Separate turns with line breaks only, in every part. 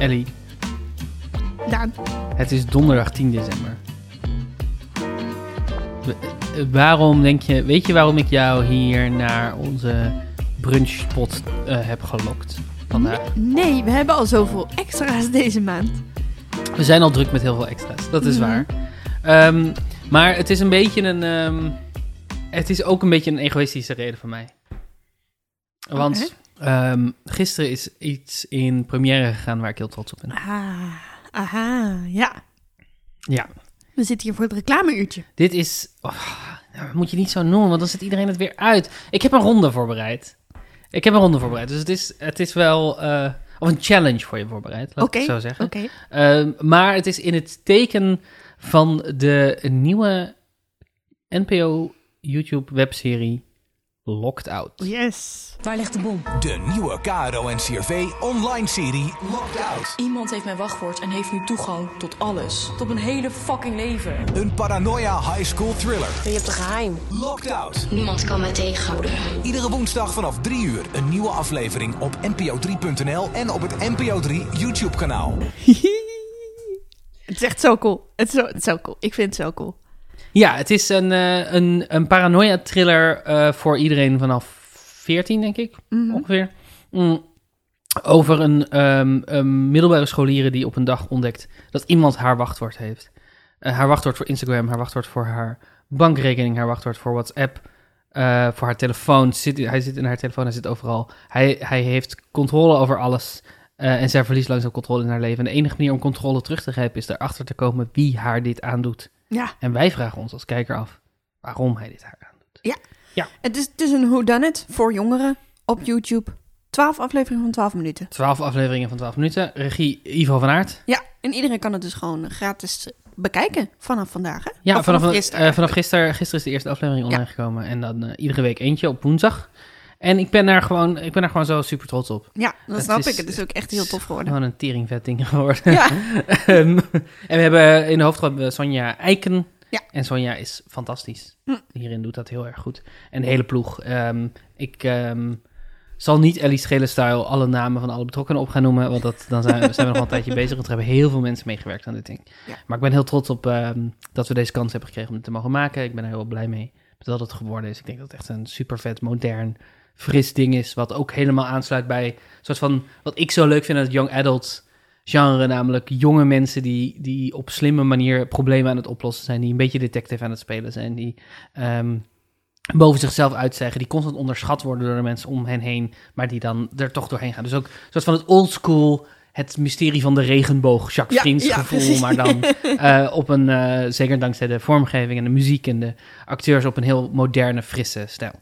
Ellie,
Daan.
het is donderdag 10 december. Eh, waarom denk je, weet je waarom ik jou hier naar onze brunchspot eh, heb gelokt vandaag?
Nee, we hebben al zoveel extra's deze maand.
We zijn al druk met heel veel extra's, dat is
Mhm.
waar. Ehm, maar het is een beetje een. ehm, het is ook een beetje een egoïstische reden van mij. Want ehm, gisteren is iets in première gegaan waar ik heel trots op ben.
Ah, aha, ja.
Ja,
We zitten hier voor het reclameuurtje.
dit is. oh, nou, moet je niet zo noemen, want dan zet iedereen het weer uit. Ik heb een ronde voorbereid. Ik heb een ronde voorbereid, dus het is, het is wel. eh, of een challenge voor je voorbereid, laat ik het zo zeggen.
Oké.
Ehm, maar het is in het teken van de nieuwe NPO YouTube webserie Locked Out.
Yes.
Waar ligt de bom?
De nieuwe KRO en CRV online serie Locked Out.
Iemand heeft mijn wachtwoord en heeft nu toegang tot alles. Tot mijn hele fucking leven.
Een paranoia high school thriller.
Je hebt een geheim.
Locked Out.
Niemand kan mij tegenhouden.
Iedere woensdag vanaf 3 uur een nieuwe aflevering op npo3.nl en op het NPO 3 YouTube kanaal.
Het is echt zo cool. Het is zo, het is zo cool. Ik vind het zo cool.
Ja, het is een, eh, een, een paranoia thriller eh, voor iedereen vanaf 14, denk ik, ongeveer. Mm. Over een, ehm, een middelbare scholieren die op een dag ontdekt dat iemand haar wachtwoord heeft. Eh, haar wachtwoord voor Instagram, haar wachtwoord voor haar bankrekening, haar wachtwoord voor WhatsApp, voor haar telefoon. Zit, hij zit in haar telefoon, hij zit overal. Hij, hij heeft controle over alles. en zij verliest langzaam controle in haar leven. En de enige manier om controle terug te grijpen is erachter te komen wie haar dit aandoet.
Ja.
En wij vragen ons als kijker af waarom hij dit haar aandoet.
Het is, het is een whodunit voor jongeren op YouTube. 12 afleveringen van 12 minuten.
12 afleveringen van 12 minuten. Regie Ivo van Aert.
Ja, en iedereen kan het dus gewoon gratis bekijken vanaf vandaag. Hè?
Ja,
Of
vanaf,
vanaf
gisteren,
gisteren.
vanaf gisteren. Gisteren is de eerste aflevering online gekomen. En dan eh, iedere week eentje op woensdag. En ik ben daar gewoon, ik ben daar gewoon zo super trots op.
Ja, dat
Het
snap
is-
ik. Het is ook echt heel tof geworden.
Gewoon een teringvet ding geworden.
Ja,
Ehm, en we hebben in de hoofdrol we Sonja Eiken.
Ja.
En Sonja is fantastisch.
Hm.
Hierin doet dat heel erg goed. En de hele ploeg. Ehm, ik ehm, zal niet Ellie Schelen-style alle namen van alle betrokkenen op gaan noemen. Want dat, dan zijn, zijn we nog wel een tijdje bezig. Want er hebben heel veel mensen meegewerkt aan dit ding.
Ja.
Maar ik ben heel trots op dat we deze kans hebben gekregen om het te mogen maken. Ik ben er heel blij mee wat het geworden is. Ik denk dat het echt een super vet, modern, fris ding is. Wat ook helemaal aansluit bij een soort van... Wat ik zo leuk vind aan het young adult genre, namelijk jonge mensen die, die op slimme manier problemen aan het oplossen zijn, die een beetje detective aan het spelen zijn, die ehm, boven zichzelf uitzeggen, die constant onderschat worden door de mensen om hen heen, maar die dan er toch doorheen gaan. Dus ook een soort van het old school, het mysterie van de regenboog, Jacques
Ja,
Vriends
ja,
gevoel, maar dan eh, op een, eh, zeker dankzij de vormgeving en de muziek en de acteurs, op een heel moderne, frisse stijl.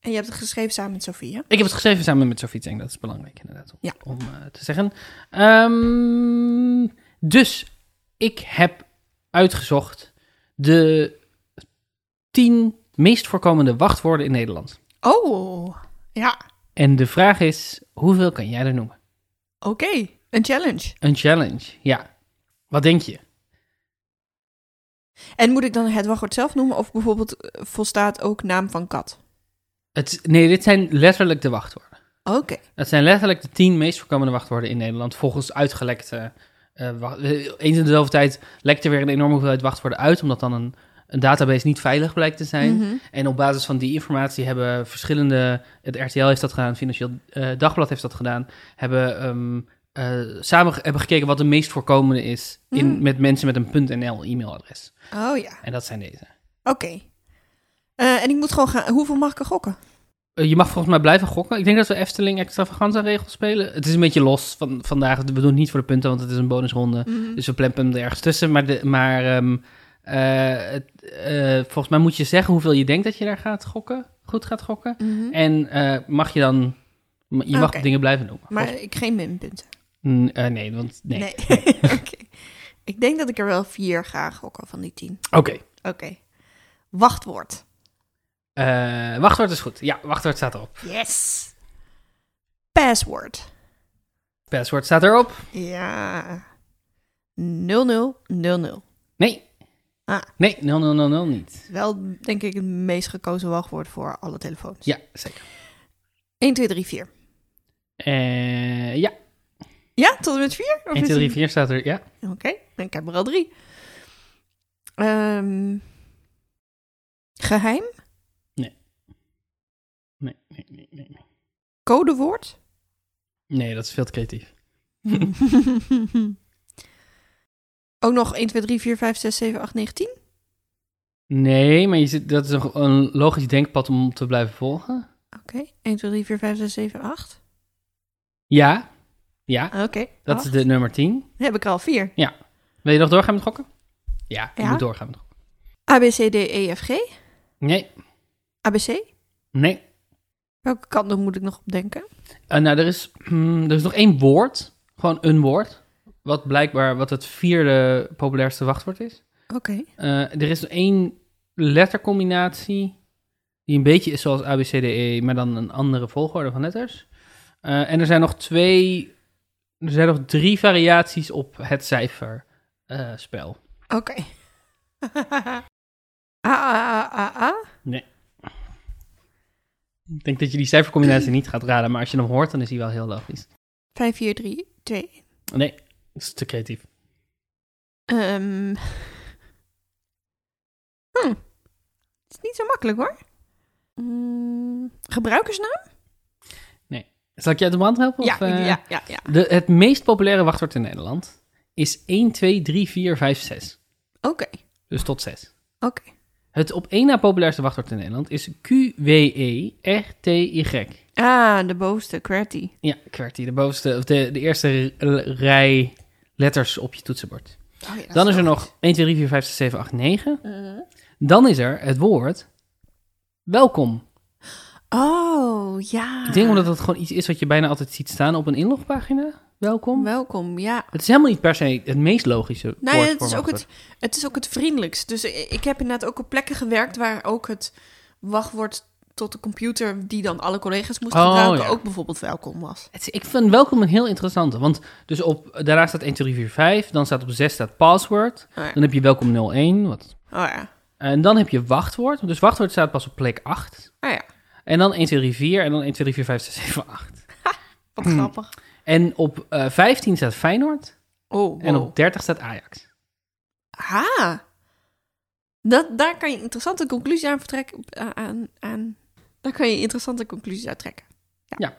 En je hebt het geschreven samen met Sofie, hè?
Ik heb het geschreven samen met Sofie dat is belangrijk inderdaad om,
Ja.
om eh, te zeggen. Ehm, dus ik heb uitgezocht de tien meest voorkomende wachtwoorden in Nederland.
Oh, ja.
En de vraag is, hoeveel kan jij er noemen?
Oké, een challenge.
Een challenge, ja. Wat denk je?
En moet ik dan het wachtwoord zelf noemen of bijvoorbeeld eh, volstaat ook naam van kat?
Het, nee, dit zijn letterlijk de wachtwoorden.
Oké.
Dat zijn letterlijk de tien meest voorkomende wachtwoorden in Nederland, volgens uitgelekte... wacht- eh, eens in de zoveel tijd lekt er weer een enorme hoeveelheid wachtwoorden uit, omdat dan een, een database niet veilig blijkt te zijn.
Mhm.
En op basis van die informatie hebben verschillende... Het RTL heeft dat gedaan, het Financieel eh, Dagblad heeft dat gedaan... hebben eh, samen hebben gekeken wat de meest voorkomende is... In,
Mm.
met mensen met een .nl e-mailadres.
Oh ja,
En dat zijn deze.
oké. Eh, en ik moet gewoon gaan... Hoeveel mag ik er gokken?
Eh, je mag volgens mij blijven gokken. Ik denk dat we Efteling extravaganza regels spelen. Het is een beetje los van vandaag. We doen het niet voor de punten, want het is een bonusronde.
Mhm.
Dus we plempen hem er ergens tussen. Maar, de, maar ehm, eh, volgens mij moet je zeggen hoeveel je denkt dat je daar gaat gokken. Goed gaat gokken.
Mhm.
En mag je dan... Je mag dingen blijven noemen.
Maar ik geen minpunten.
Mm, nee, want nee.
Nee. Oké. Ik denk dat ik er wel vier ga gokken van die tien.
Oké.
Oké. Wachtwoord.
Eh, wachtwoord is goed. Ja, wachtwoord staat erop.
Yes. Password.
Password staat erop.
Ja. 0000.
Nee.
Ah.
Nee, 0000 niet.
Wel, denk ik, het meest gekozen wachtwoord voor alle telefoons.
Ja, zeker.
1, 2, 3, 4.
Eh, ja,
Ja, tot en met 4?
1, 2, 3, 4 staat er, ja.
Oké, ik heb er al drie. Ehm, geheim?
Nee, nee, nee, nee. nee.
Codewoord?
Nee, dat is veel te creatief.
Ook nog 1, 2, 3, 4, 5, 6, 7, 8, 9, 10?
Nee, maar je zit, dat is een, een logisch denkpad om te blijven volgen.
Oké, 1, 2, 3, 4, 5, 6, 7, 8.
Ja, ja,
Oké,
dat
acht.
is de nummer 10.
heb ik er al vier.
Wil je nog doorgaan met gokken? Ja, je
Ja?
moet doorgaan met gokken.
A, B, C, D, E, F, G.
Nee,
ABC?
nee.
Welke kant moet ik nog op denken?
Eh, nou, er is, er is nog één woord, gewoon een woord, wat blijkbaar wat het vierde populairste wachtwoord is.
Oké.
Eh, er is nog één lettercombinatie die een beetje is zoals ABCDE, maar dan een andere volgorde van letters. Eh, en er zijn nog twee, er zijn nog drie variaties op het cijferspel.
Oké. A, A, A, A, A.
nee. Ik denk dat je die cijfercombinatie niet gaat raden, maar als je hem hoort, dan is die wel heel logisch.
5, 4, 3, 2.
Nee, dat is te creatief.
Ehm. Hm. Het is niet zo makkelijk hoor. Mm, gebruikersnaam?
Zal ik je uit de brand helpen?
Ja,
of, eh,
ja, ja, ja.
De, het meest populaire wachtwoord in Nederland is 1, 2, 3, 4, 5, 6.
Oké,
Dus tot 6.
oké.
Het op één na populairste wachtwoord in Nederland is Q-W-E-R-T-Y.
Ah, de bovenste, QWERTY.
Ja, QWERTY, de bovenste, of de, de eerste rij letters op je toetsenbord.
Oh, ja, dat
Dan is er nog 1, 2, 3, 4, 5, 6, 7, 8, 9.
Mhm.
Dan is er het woord welkom.
Oh, ja.
Ik denk omdat het gewoon iets is wat je bijna altijd ziet staan op een inlogpagina. Welkom.
Welkom, ja.
Het is helemaal niet per se het meest logische
Nou
woord
ja, het is, ook het, het is ook het vriendelijkst. Dus ik heb inderdaad ook op plekken gewerkt waar ook het wachtwoord tot de computer die dan alle collega's moesten
Oh,
gebruiken
ja.
ook bijvoorbeeld welkom was.
Het Ik vind welkom een heel interessante, want dus op, daarna staat 1, 2, 3, 4, 5, dan staat op 6 staat password,
Oh ja.
dan heb je welkom 01, wat,
Oh ja.
en dan heb je wachtwoord, dus wachtwoord staat pas op plek 8,
Oh ja.
en dan 1, 2, 3, 4, en dan 1, 2, 3, 4, 5, 6, 7, 8.
Wat
Hmm.
grappig.
En op eh 15 staat Feyenoord,
Oh,
en op 30 staat Ajax.
Ah. Dat, daar kan je interessante conclusies aan vertrekken. Aan, aan, aan- daar kan je interessante conclusies uit trekken. Ja.
Ja.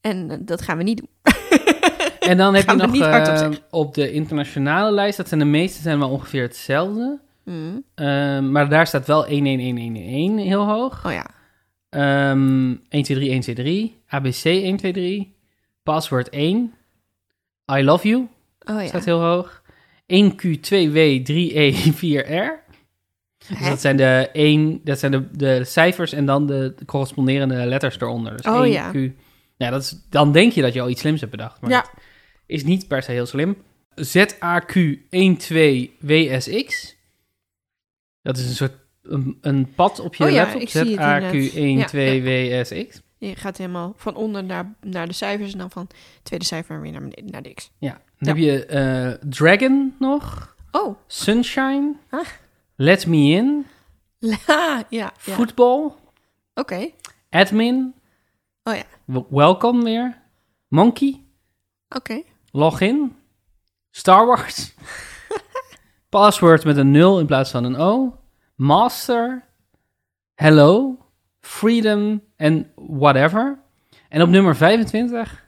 En eh, dat gaan we niet doen.
En dan heb je nog eh,
zeggen.
op de internationale lijst, dat zijn de meeste zijn wel ongeveer hetzelfde,
Hmm.
Eh, maar daar staat wel 1, 1, 1, 1, 1 heel hoog.
Oh ja.
Ehm 1, 2, 3, 1, 2, 3. ABC 1, 2, 3. Password 1. I love you
Oh ja.
staat heel hoog. 1Q2W 3E 4R. Dus dat zijn, de, 1, dat zijn de, de cijfers en dan de, de corresponderende letters eronder. Dus
Oh
1
ja.
Ja, dat is, dan denk je dat je al iets slims hebt bedacht. Maar
Ja.
dat is niet per se heel slim. ZAQ12WSX. Dat is een soort een, een pad op je
Oh ja,
laptop.
ik zie het
ZAQ12WSX.
Je gaat helemaal van onder naar, naar de cijfers en dan van tweede cijfer weer naar, beneden, naar de x.
Ja, dan
Ja.
heb je eh, Dragon nog,
Oh,
Sunshine,
Ah.
Let Me In,
ja. ja.
Football,
Oké.
Admin,
Oh ja.
Welcome weer, Monkey,
Oké.
Login, Star Wars, Password met een 0 in plaats van een O, Master, Hello, Freedom en Whatever. En op nummer 25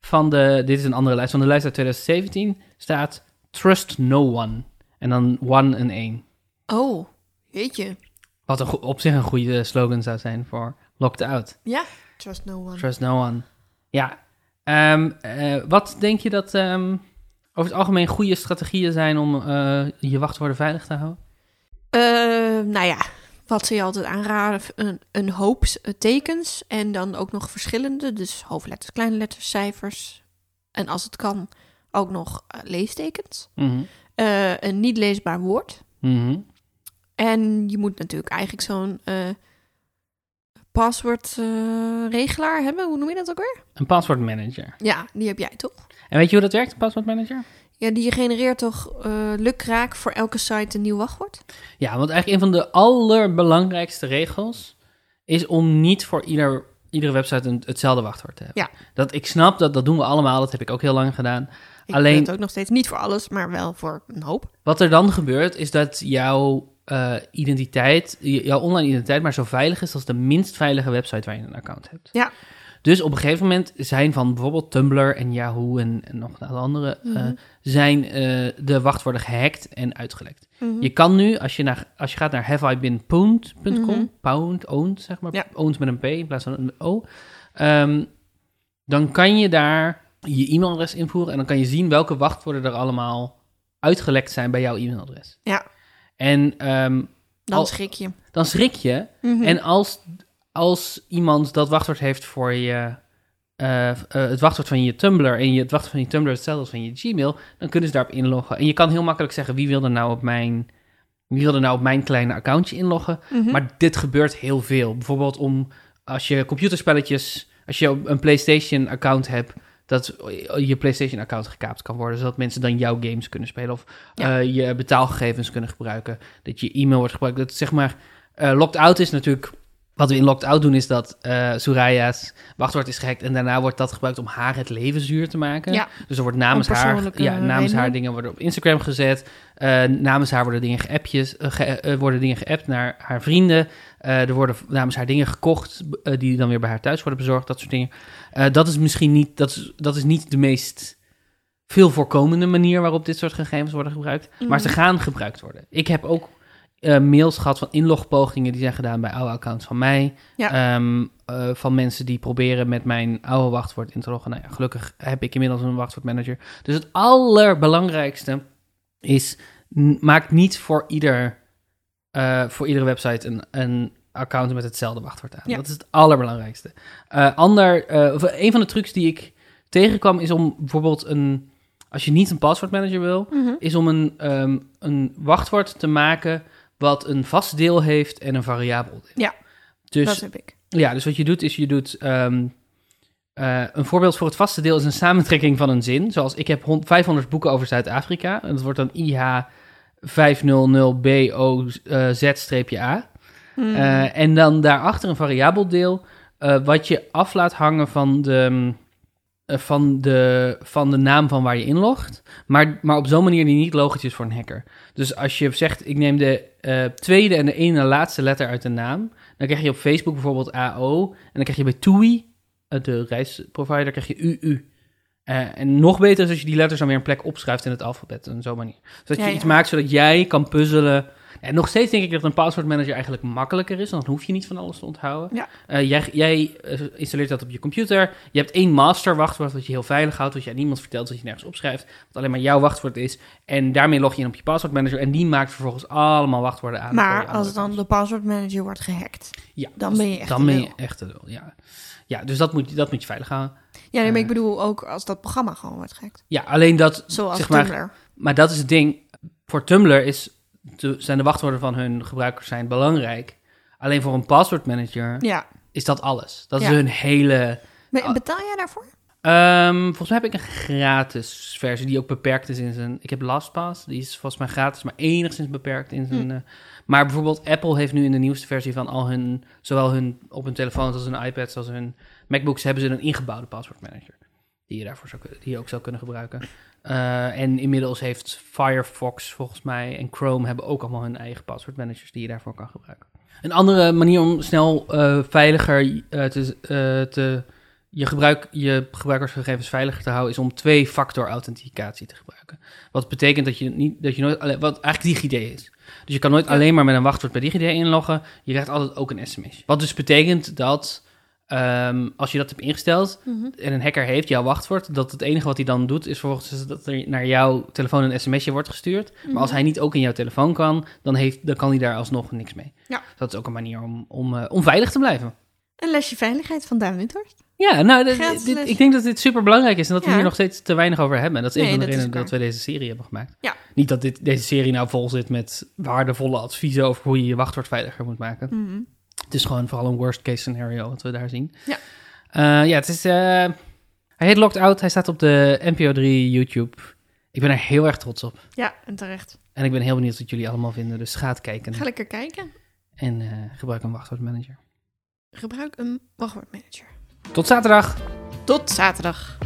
van de, dit is een andere lijst, van de lijst uit 2017 staat Trust No One. En dan one en 1.
Oh, jeetje.
Wat een op zich een goede slogan zou zijn voor Locked Out.
Ja. Trust no one.
Trust no one. Ja. Ehm, eh, wat denk je dat ehm, over het algemeen goede strategieën zijn om eh, je wachtwoorden veilig te houden?
Eh, nou ja, wat ze je altijd aanraden, een, een hoop eh, tekens en dan ook nog verschillende, dus hoofdletters, kleine letters, cijfers en als het kan ook nog eh, leestekens.
Mhm.
Eh, een niet leesbaar woord.
Mhm.
En je moet natuurlijk eigenlijk zo'n eh paswoordregelaar hebben. Hoe noem je dat ook weer?
Een password manager.
Ja, die heb jij toch?
En weet je hoe dat werkt, een password manager?
Ja, die genereert toch eh lukraak voor elke site een nieuw wachtwoord?
Ja, want eigenlijk een van de allerbelangrijkste regels is om niet voor ieder iedere website een, hetzelfde wachtwoord te hebben.
Ja.
Dat, ik snap dat, dat doen we allemaal. Dat heb ik ook heel lang gedaan.
Ik
Alleen-
doe het ook nog steeds niet voor alles, maar wel voor een hoop.
Wat er dan gebeurt, is dat jouw eh, identiteit, jouw online identiteit, maar zo veilig is als de minst veilige website waar je een account hebt.
Ja.
Dus op een gegeven moment zijn van bijvoorbeeld Tumblr en Yahoo en, en nog een aantal andere, eh,
Mhm.
zijn eh, de wachtwoorden gehackt en uitgelekt.
Mhm.
Je kan nu, als je, naar, als je gaat naar haveibeenpwned.com,
Mhm.
pound, owned, zeg maar,
Ja.
owned met een P in plaats van een O, ehm, dan kan je daar je e-mailadres invoeren en dan kan je zien welke wachtwoorden er allemaal uitgelekt zijn bij jouw e-mailadres.
Ja.
En ehm,
Dan schrik je.
dan schrik je.
Mhm.
En als, als iemand dat wachtwoord heeft voor je, eh, eh, het wachtwoord van je Tumblr en je, het wachtwoord van je Tumblr hetzelfde als van je Gmail, dan kunnen ze daarop inloggen. En je kan heel makkelijk zeggen wie wil er nou op mijn, wie wil er nou op mijn kleine accountje inloggen.
Mhm.
Maar dit gebeurt heel veel. Bijvoorbeeld om als je computerspelletjes, als je een PlayStation account hebt, dat je PlayStation account gekaapt kan worden, zodat mensen dan jouw games kunnen spelen of
Ja.
eh, je betaalgegevens kunnen gebruiken, dat je e-mail wordt gebruikt. Dat zeg maar locked out is natuurlijk. Wat we in locked out doen is dat eh Soraya's wachtwoord is gehackt en daarna wordt dat gebruikt om haar het leven zuur te maken.
Ja.
Dus er wordt namens haar, ja, namens haar dingen worden op Instagram gezet. Eh, namens haar worden dingen geappjes, eh, ge- worden dingen geappt naar haar vrienden. Er worden namens haar dingen gekocht die dan weer bij haar thuis worden bezorgd, dat soort dingen. Dat is misschien niet, dat is, dat is niet de meest veel voorkomende manier waarop dit soort gegevens worden gebruikt. Maar ze
Mhm.
gaan gebruikt worden. Ik heb ook eh, mails gehad van inlogpogingen die zijn gedaan bij oude accounts van mij.
Ja.
Ehm, eh, van mensen die proberen met mijn oude wachtwoord in te loggen. Nou ja, gelukkig heb ik inmiddels een wachtwoordmanager. Dus het allerbelangrijkste is, maak niet voor, ieder, eh, voor iedere website een, een account met hetzelfde wachtwoord aan.
Ja.
Dat is het allerbelangrijkste. Ander, of een van de trucs die ik tegenkwam is om bijvoorbeeld een... Als je niet een paswoordmanager wil,
Mhm.
is om een, ehm, een wachtwoord te maken wat een vast deel heeft en een variabel deel.
Ja,
dus,
dat heb ik.
ja, dus wat je doet is je doet... ehm, eh, een voorbeeld voor het vaste deel is een samentrekking van een zin. Zoals ik heb hond- 500 boeken over Zuid-Afrika. En dat wordt dan IH 500BOZ-A.
Mhm.
Eh, en dan daarachter een variabel deel, eh, wat je af laat hangen van de, van de, van de naam van waar je inlogt. Maar, maar op zo'n manier die niet logisch is voor een hacker. Dus als je zegt, ik neem de eh, tweede en de ene laatste letter uit de naam. Dan krijg je op Facebook bijvoorbeeld AO. En dan krijg je bij TUI, eh, de reisprovider, krijg je UU. Eh, en nog beter is als je die letters dan weer een plek opschrijft in het alfabet. En zo'n manier. Zodat je
Ja, ja.
iets maakt zodat jij kan puzzelen. En nog steeds denk ik dat een passwordmanager eigenlijk makkelijker is. Want dan hoef je niet van alles te onthouden.
Ja.
Eh, jij jij eh, installeert dat op je computer. Je hebt één master wachtwoord wat je heel veilig houdt. Wat je aan niemand vertelt, dat je nergens opschrijft. Wat alleen maar jouw wachtwoord is. En daarmee log je in op je passwordmanager. En die maakt vervolgens allemaal wachtwoorden aan. voor
Maar als dan de passwordmanager wordt gehackt.
ja,
Dan ben je echt
Dan ben je echt lul, ja. Ja, dus dat moet, je- dat moet je veilig houden.
Ja, nee, maar
Eh.
ik bedoel ook als dat programma gewoon wordt gehackt.
Ja, alleen dat...
Zoals
zeg maar,
Tumblr.
Maar dat is het ding. Voor Tumblr is, zijn de wachtwoorden van hun gebruikers zijn belangrijk. Alleen voor een passwordmanager
Ja.
is dat alles. Dat is hun hele...
Maar
Ah.
Betaal jij daarvoor?
Ehm, volgens mij heb ik een gratis versie die ook beperkt is in zijn... Ik heb LastPass, die is volgens mij gratis, maar enigszins beperkt in zijn...
Hm.
eh, maar bijvoorbeeld Apple heeft nu in de nieuwste versie van al hun... Zowel hun op hun telefoons als hun iPads als hun MacBooks... hebben ze een ingebouwde passwordmanager. Die je daarvoor zou, die je ook zou kunnen gebruiken. Eh, en inmiddels heeft Firefox volgens mij en Chrome hebben ook allemaal hun eigen passwordmanagers die je daarvoor kan gebruiken. Een andere manier om snel eh, veiliger eh, te, te je, gebruik, je gebruikersgegevens veiliger te houden is om twee-factor authenticatie te gebruiken. Wat betekent dat je niet dat je nooit alleen, wat eigenlijk DigiD is. Dus je kan nooit alleen maar met een wachtwoord bij DigiD inloggen. Je krijgt altijd ook een sms. Wat dus betekent dat ehm, als je dat hebt ingesteld
Mhm.
en een hacker heeft jouw wachtwoord, dat het enige wat hij dan doet is vervolgens dat er naar jouw telefoon een sms'je wordt gestuurd. Maar als hij niet ook in jouw telefoon kan, dan, heeft, dan kan hij daar alsnog niks mee.
Ja.
Dat is ook een manier om, om, om veilig te blijven.
Een lesje veiligheid van Daan Windhorst.
Ja, nou, dit- ik denk dat dit super belangrijk is en dat we hier nog steeds te weinig over hebben. En dat is een van de redenen dat we deze serie hebben gemaakt.
Ja.
Niet dat dit, deze serie nou vol zit met waardevolle adviezen over hoe je je wachtwoord veiliger moet maken.
Mhm.
Het is gewoon vooral een worst case scenario wat we daar zien.
Ja.
Eh, ja, het is. eh, hij heet Locked Out. Hij staat op de NPO 3 YouTube. Ik ben er heel erg trots op.
Ja, en terecht.
En ik ben heel benieuwd wat jullie allemaal vinden. Dus ga het kijken.
Ga lekker kijken.
En eh, gebruik een wachtwoordmanager.
Gebruik een wachtwoordmanager.
Tot zaterdag!
Tot zaterdag.